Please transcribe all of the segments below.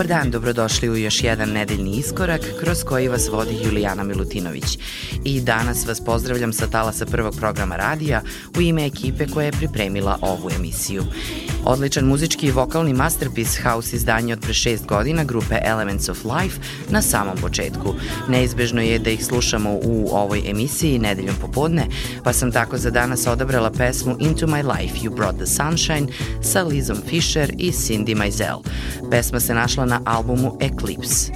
Dobar dan, dobrodošli u još jedan nedeljni iskorak kroz koji vas vodi Julijana Milutinović. I danas vas pozdravljam sa talasa prvog programa radija u ime ekipe koja je pripremila ovu emisiju. Odličan muzički i vokalni masterpiece house izdanje od pre šest godina grupe Elements of Life na samom početku. Neizbežno je da ih slušamo u ovoj emisiji nedeljom popodne, pa sam tako za danas odabrala pesmu Into My Life You Brought the Sunshine sa Lizom Fisher i Cindy Mizell. Pesma se našla na albumu Eclipse.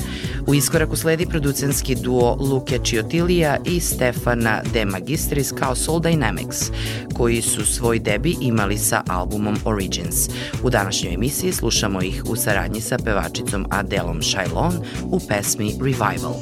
U iskoraku sledi producenski duo Luke Ciotilija i Stefana De Magistris kao Soul Dynamics, koji su svoj debi imali sa albumom Origins. U današnjoj emisiji slušamo ih u saradnji sa pevačicom Adelom Shailon u pesmi Revival.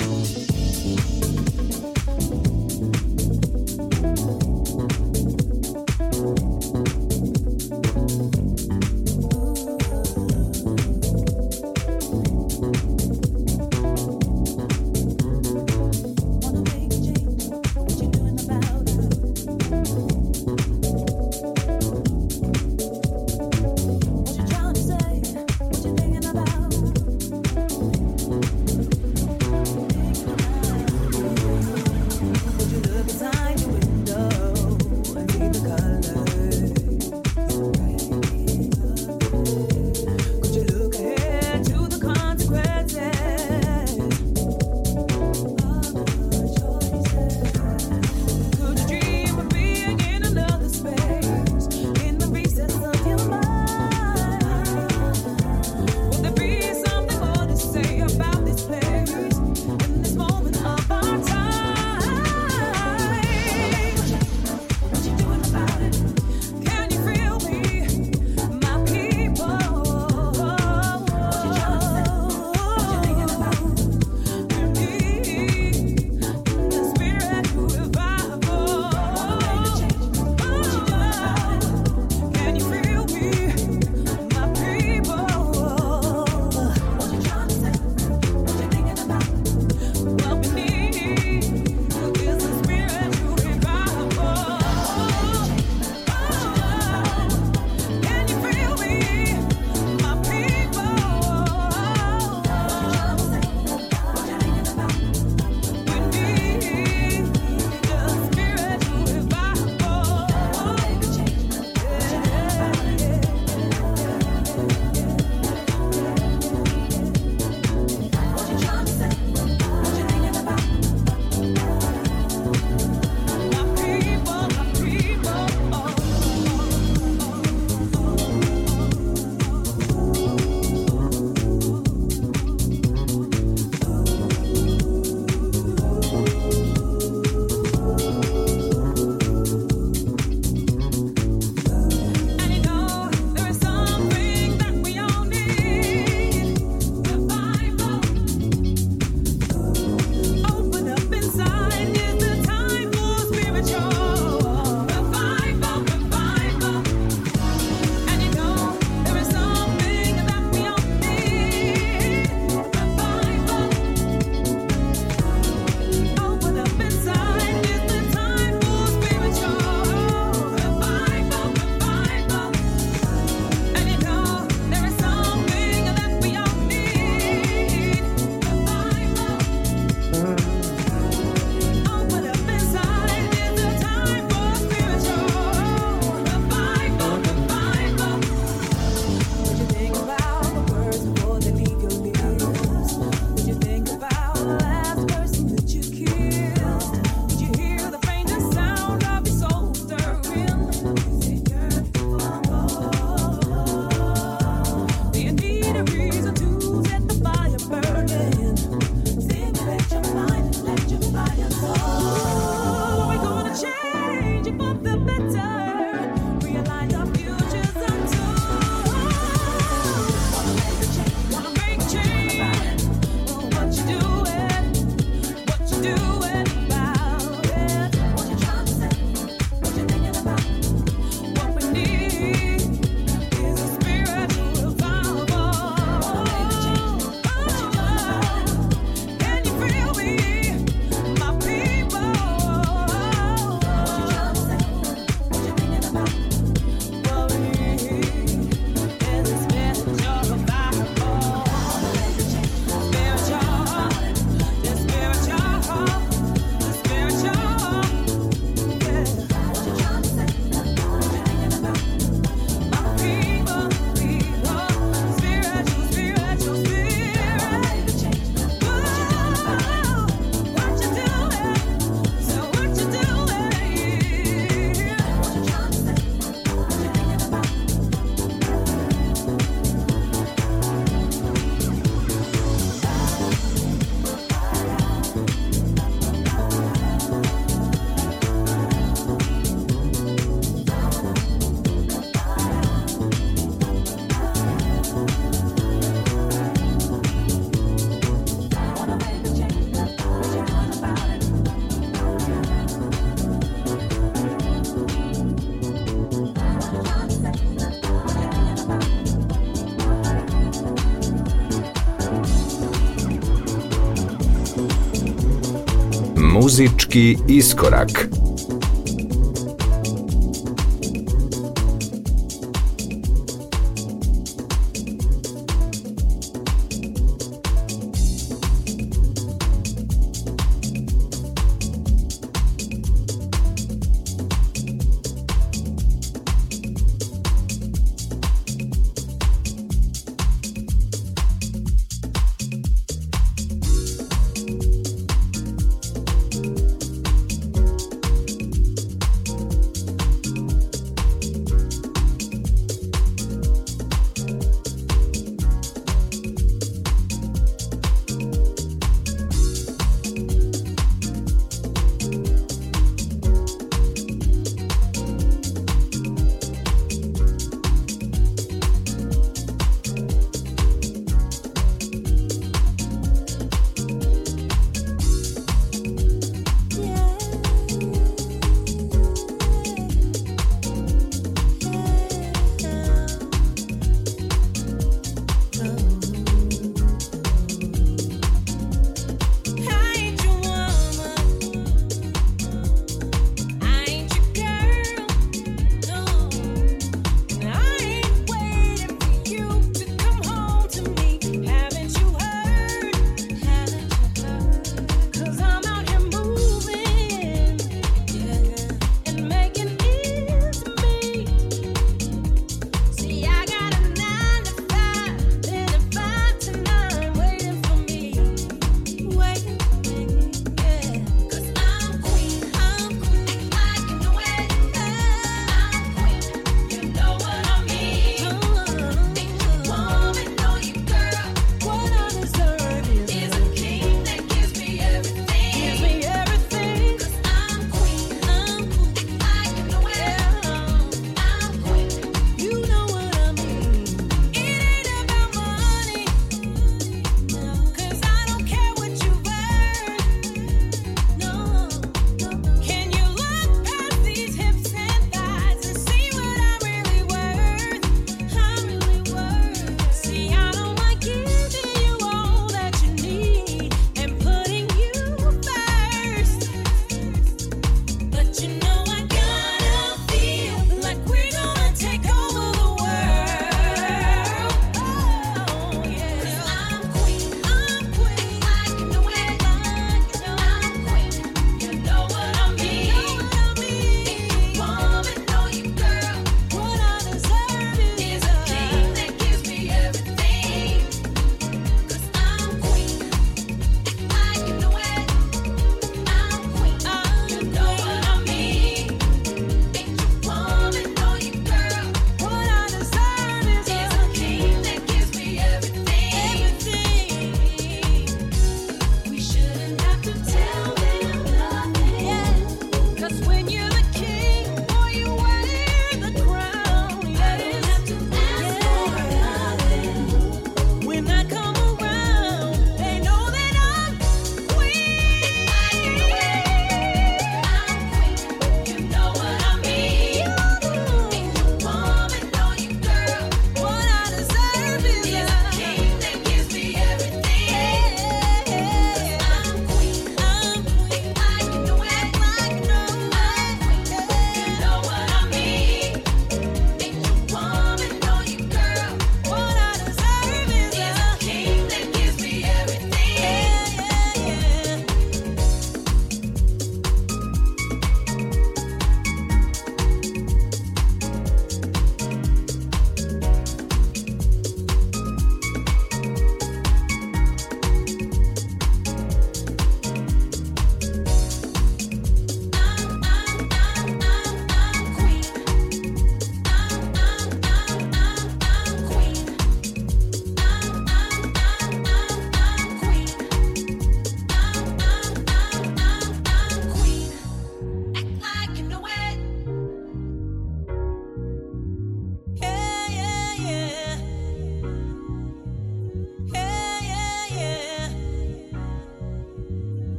Muzički iskorak.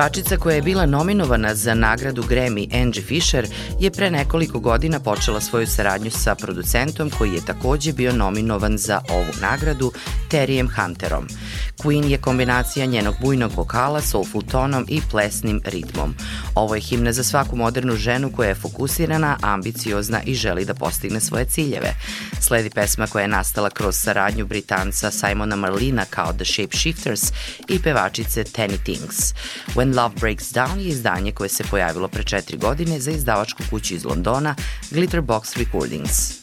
Pevačica koja je bila nominovana za nagradu Grammy Angie Fisher je pre nekoliko godina počela svoju saradnju sa producentom koji je takođe bio nominovan za ovu nagradu, Terijem Hunterom. Queen je kombinacija njenog bujnog vokala, soulful tonom i plesnim ritmom. Ovo je himna za svaku modernu ženu koja je fokusirana, ambiciozna i želi da postigne svoje ciljeve. Sledi pesma koja je nastala kroz saradnju Britanca Simona Marlina kao The Shapeshifters i pevačice Tenny Things. When Love Breaks Down je izdanje koje se pojavilo pre četiri godine za izdavačku kuću iz Londona Glitterbox Recordings.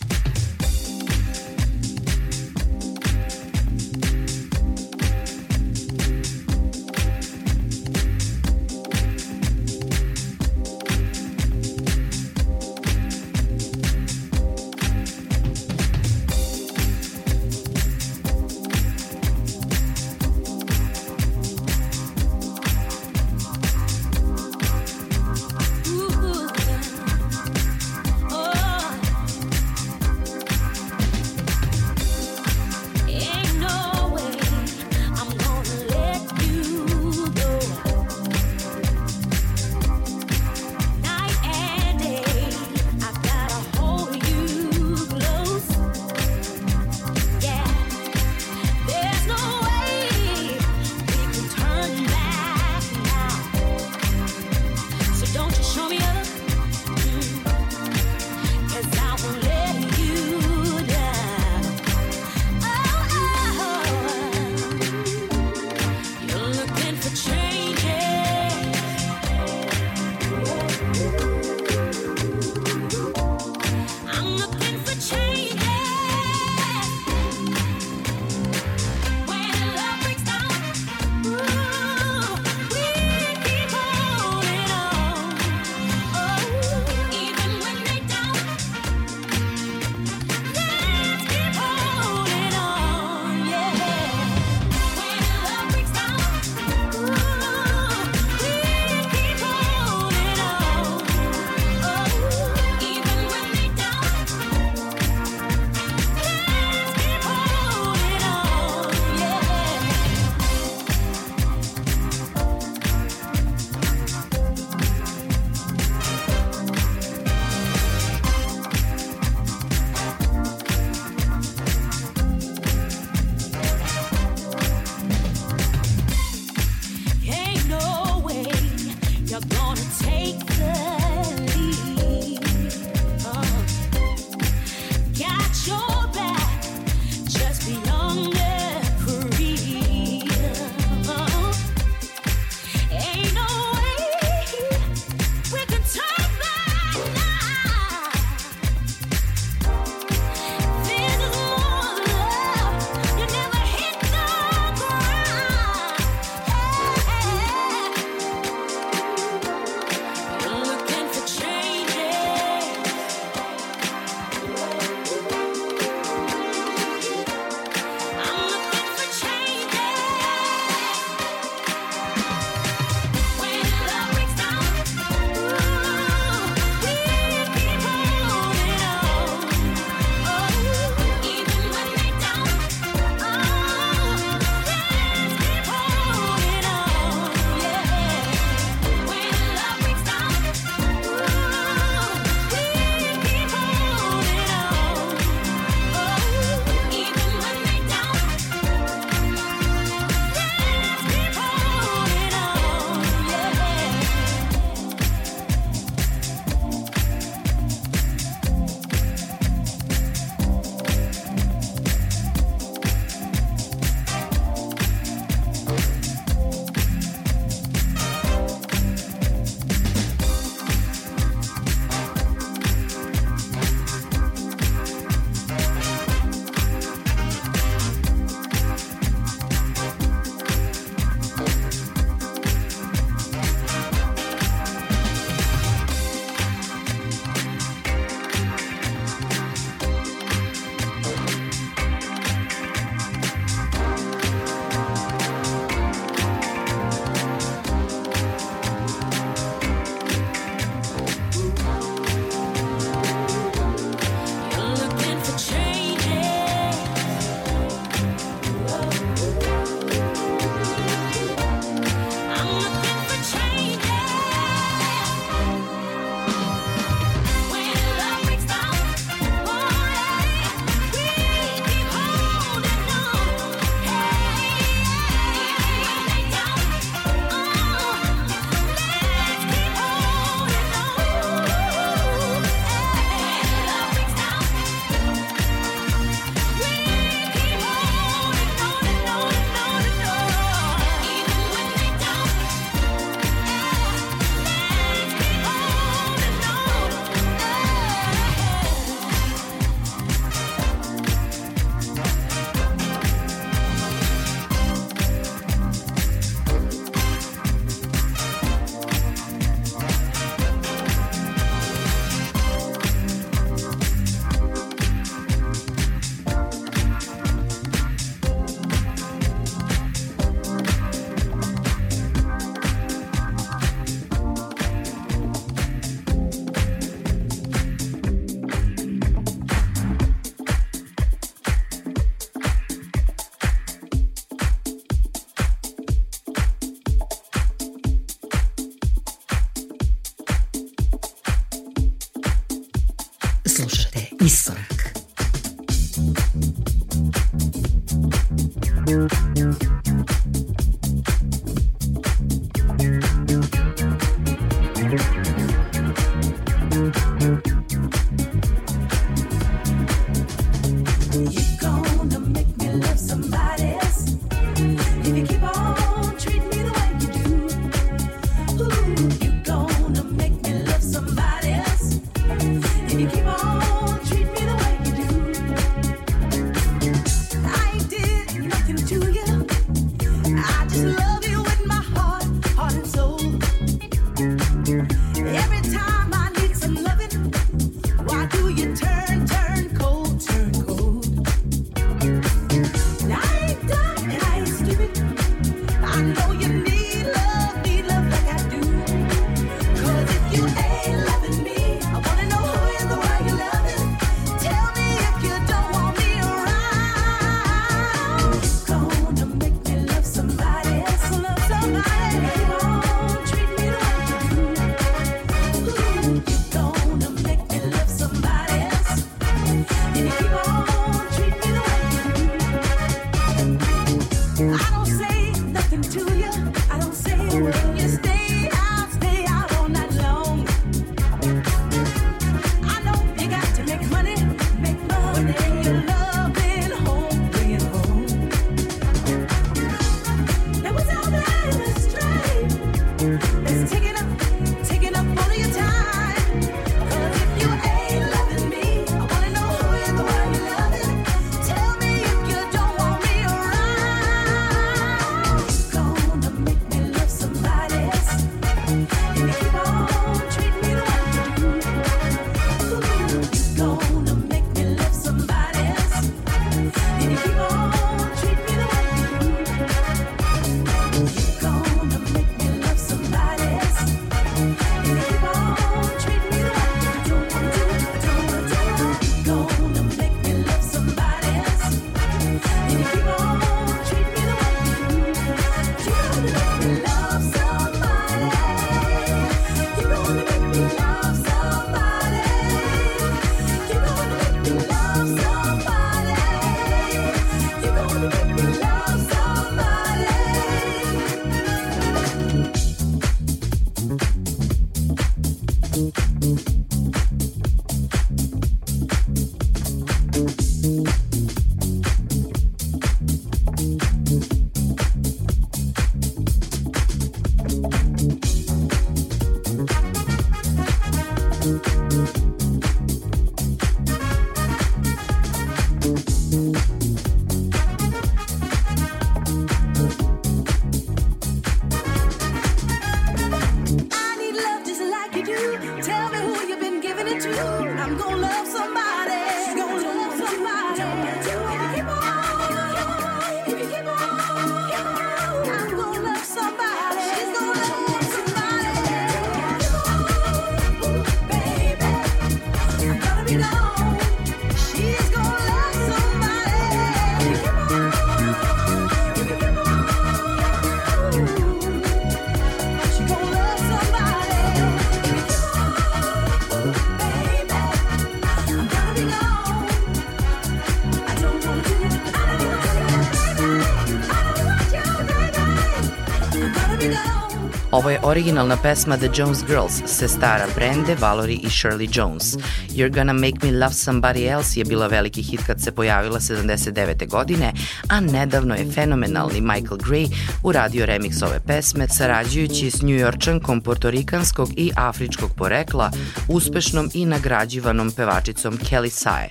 Ovo je originalna pesma The Jones Girls, sestara Brende, Valerie i Shirley Jones. You're Gonna Make Me Love Somebody Else je bila veliki hit kad se pojavila 79. godine, a nedavno je fenomenalni Michael Gray uradio remix ove pesme sarađujući s njujorčankom portorikanskog i afričkog porekla, uspešnom i nagrađivanom pevačicom Kelly Sae.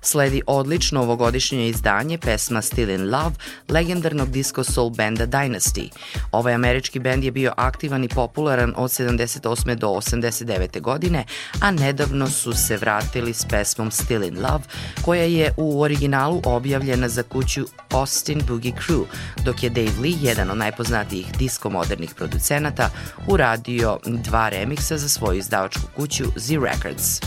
Sledi odlično ovogodišnje izdanje pesma Still in Love legendarnog disco soul benda Dynasty. Ovaj američki bend je bio aktivan i popularan od 78. do 89. godine, a nedavno su se vratili s pesmom Still in Love, koja je u originalu objavljena za kuću Austin Boogie Crew, dok je Dave Lee, jedan od najpoznatijih disko modernih producenata, uradio dva remiksa za svoju izdavačku kuću Z Records.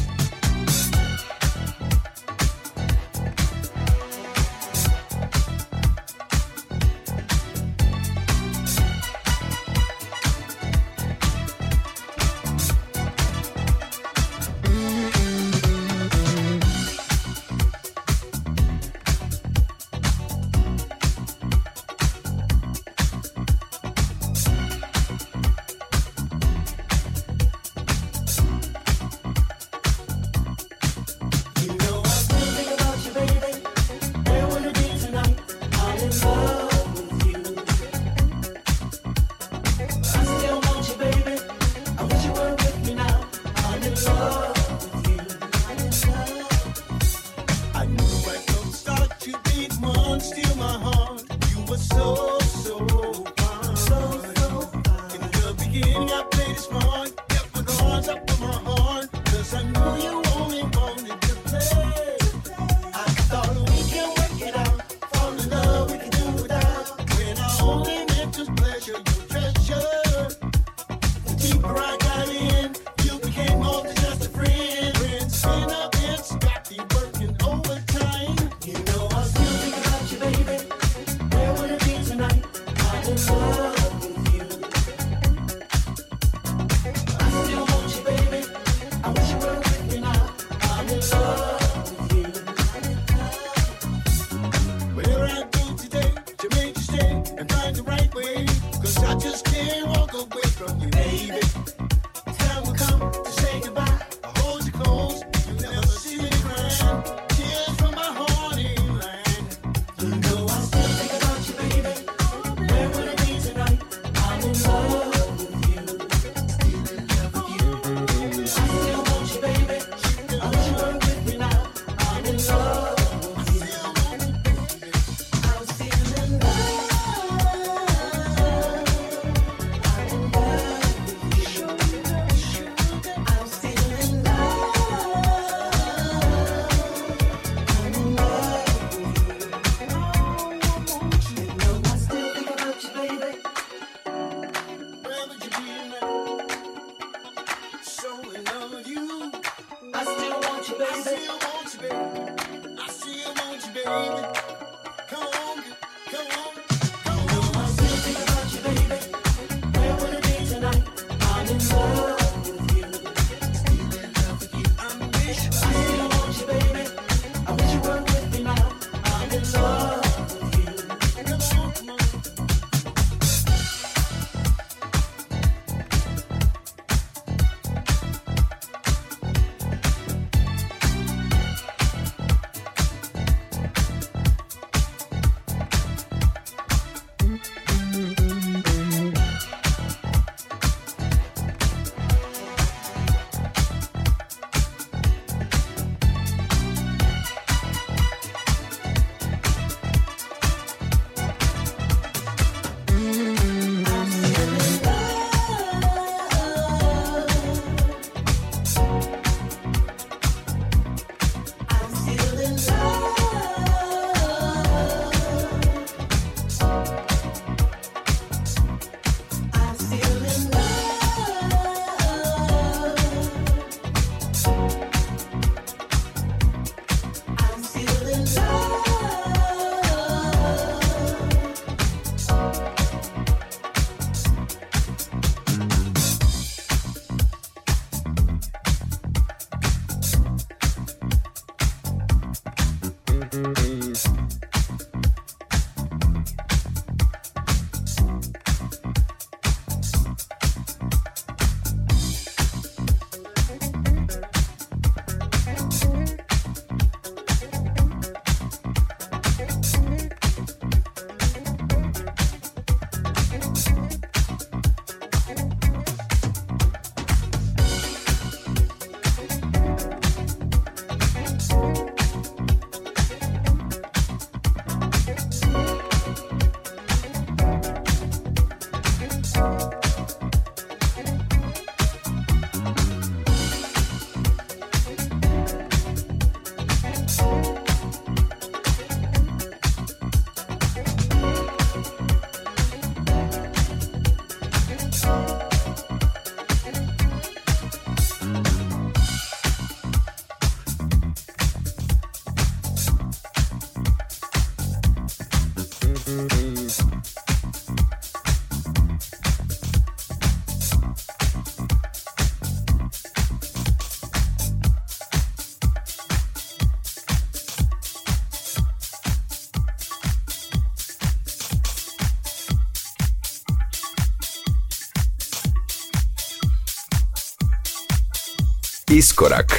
Iskorak.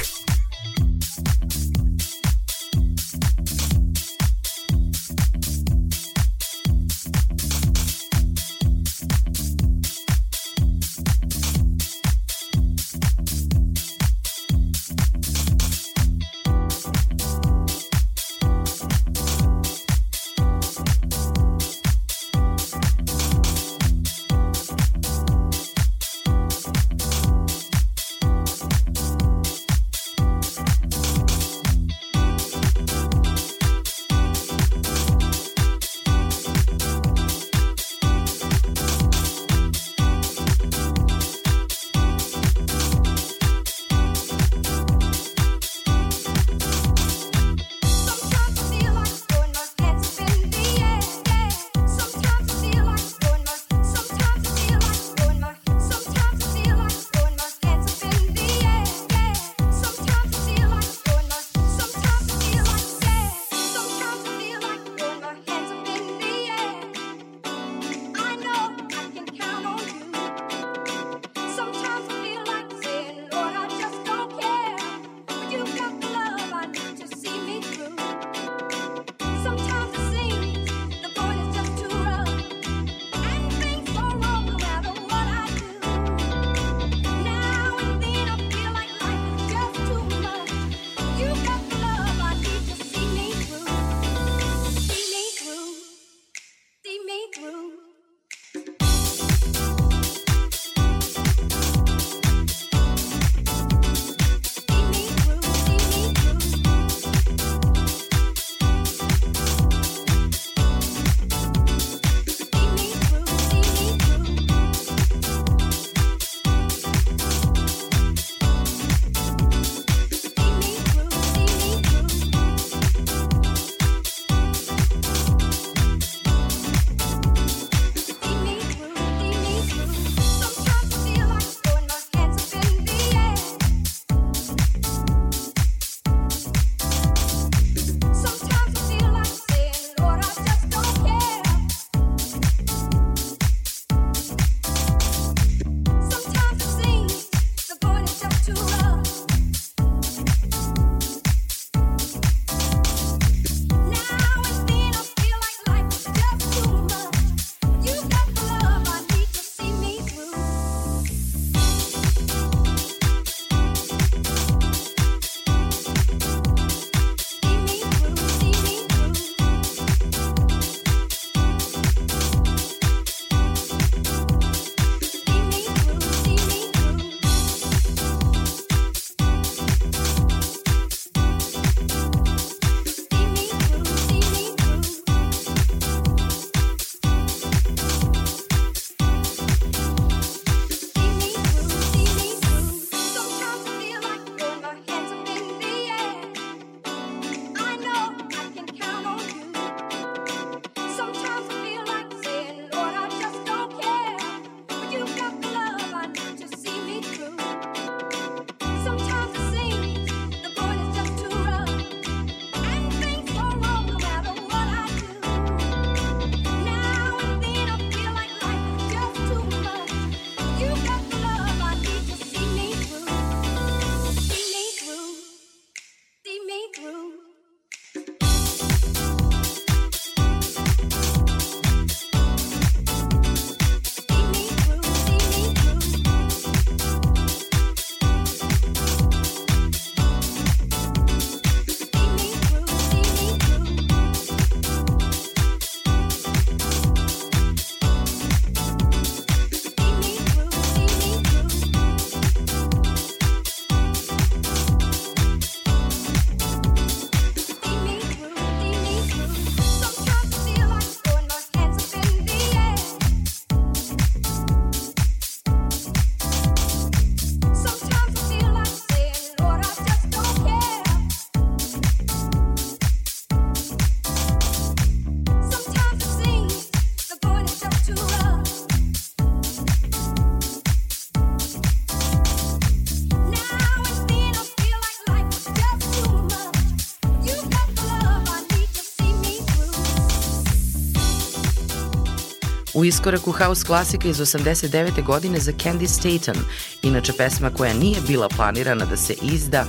U iskoraku house klasika iz 89. godine za Candy Staten, inače pesma koja nije bila planirana da se izda,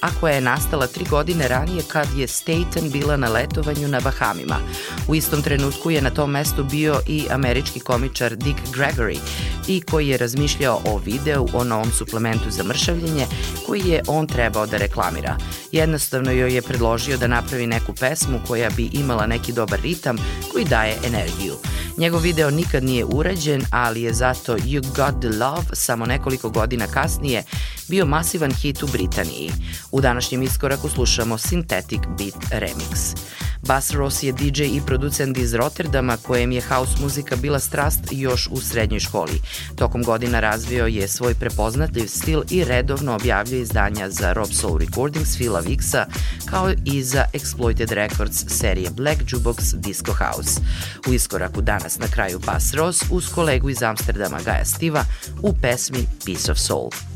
a koja je nastala tri godine ranije kad je Staten bila na letovanju na Bahamima. U istom trenutku je na tom mestu bio i američki komičar Dick Gregory i koji je razmišljao o videu o novom suplementu za mršavljenje koji je on trebao da reklamira. Jednostavno joj je predložio da napravi neku pesmu koja bi imala neki dobar ritam koji daje energiju. Njegov video nikad nije urađen, ali je zato You Got The Love samo nekoliko godina kasnije bio masivan hit u Britaniji. U današnjem iskoraku slušamo Synthetic Beat Remix. Bas Ross je DJ i producent iz Rotterdama kojem je house muzika bila strast još u srednjoj školi. Tokom godina razvio je svoj prepoznatljiv stil i redovno objavljuje izdanja za Rob Soul Recordings, Phila Vixa, kao i za Exploited Records serije Black Jukebox Disco House. U iskoraku danas na kraju Bas Ross uz kolegu iz Amsterdama Gaja Stiva u pesmi Piece of Soul.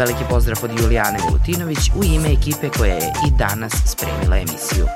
Veliki pozdrav od Julijane Milutinović u ime ekipe koja je i danas spremila emisiju.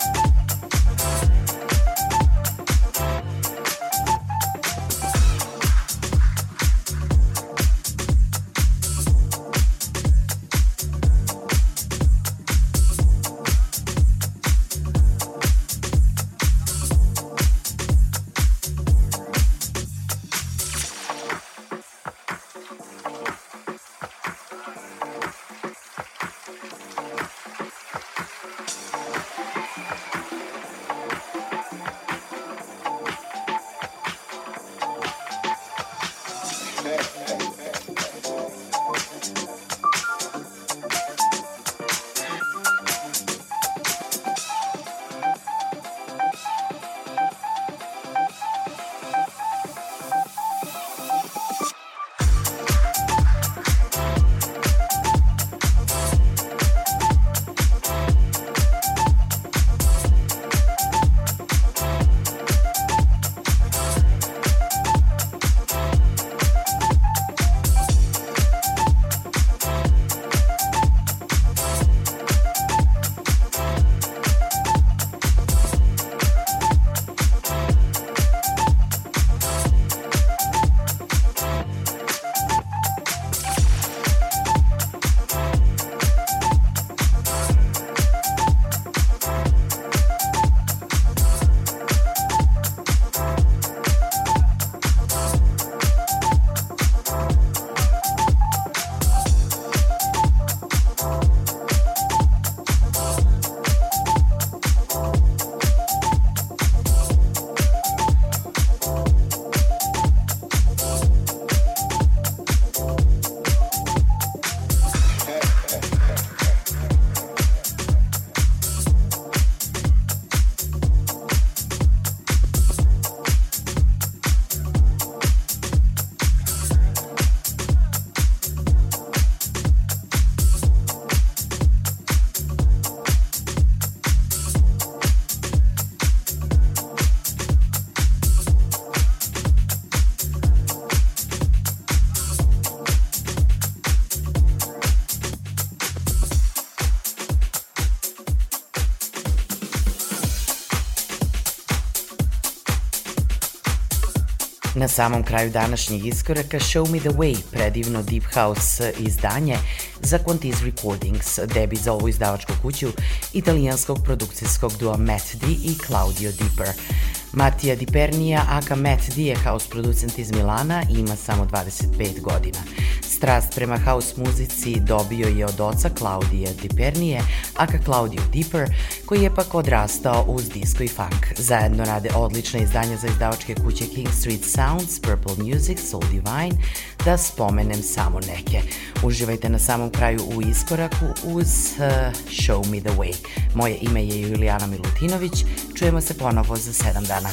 Na samom kraju današnjeg iskoraka Show Me The Way, predivno Deep House izdanje za Quantiz Recordings, debi za ovu izdavačku kuću italijanskog produkcijskog dua Matt D i Claudio Dipper. Matija Di Pernija, aka Matt D je house producent iz Milana i ima samo 25 godina. Strast prema house muzici dobio je od oca Claudija Di Pernije, aka Claudio Dipper, koji je pak odrastao uz disco i funk. Zajedno rade odlične izdanja za izdavačke kuće King Street Sounds, Purple Music, Soul Divine, da spomenem samo neke. Uživajte na samom kraju u iskoraku uz uh, Show Me The Way. Moje ime je Julijana Milutinović, čujemo se ponovo za sedam dana.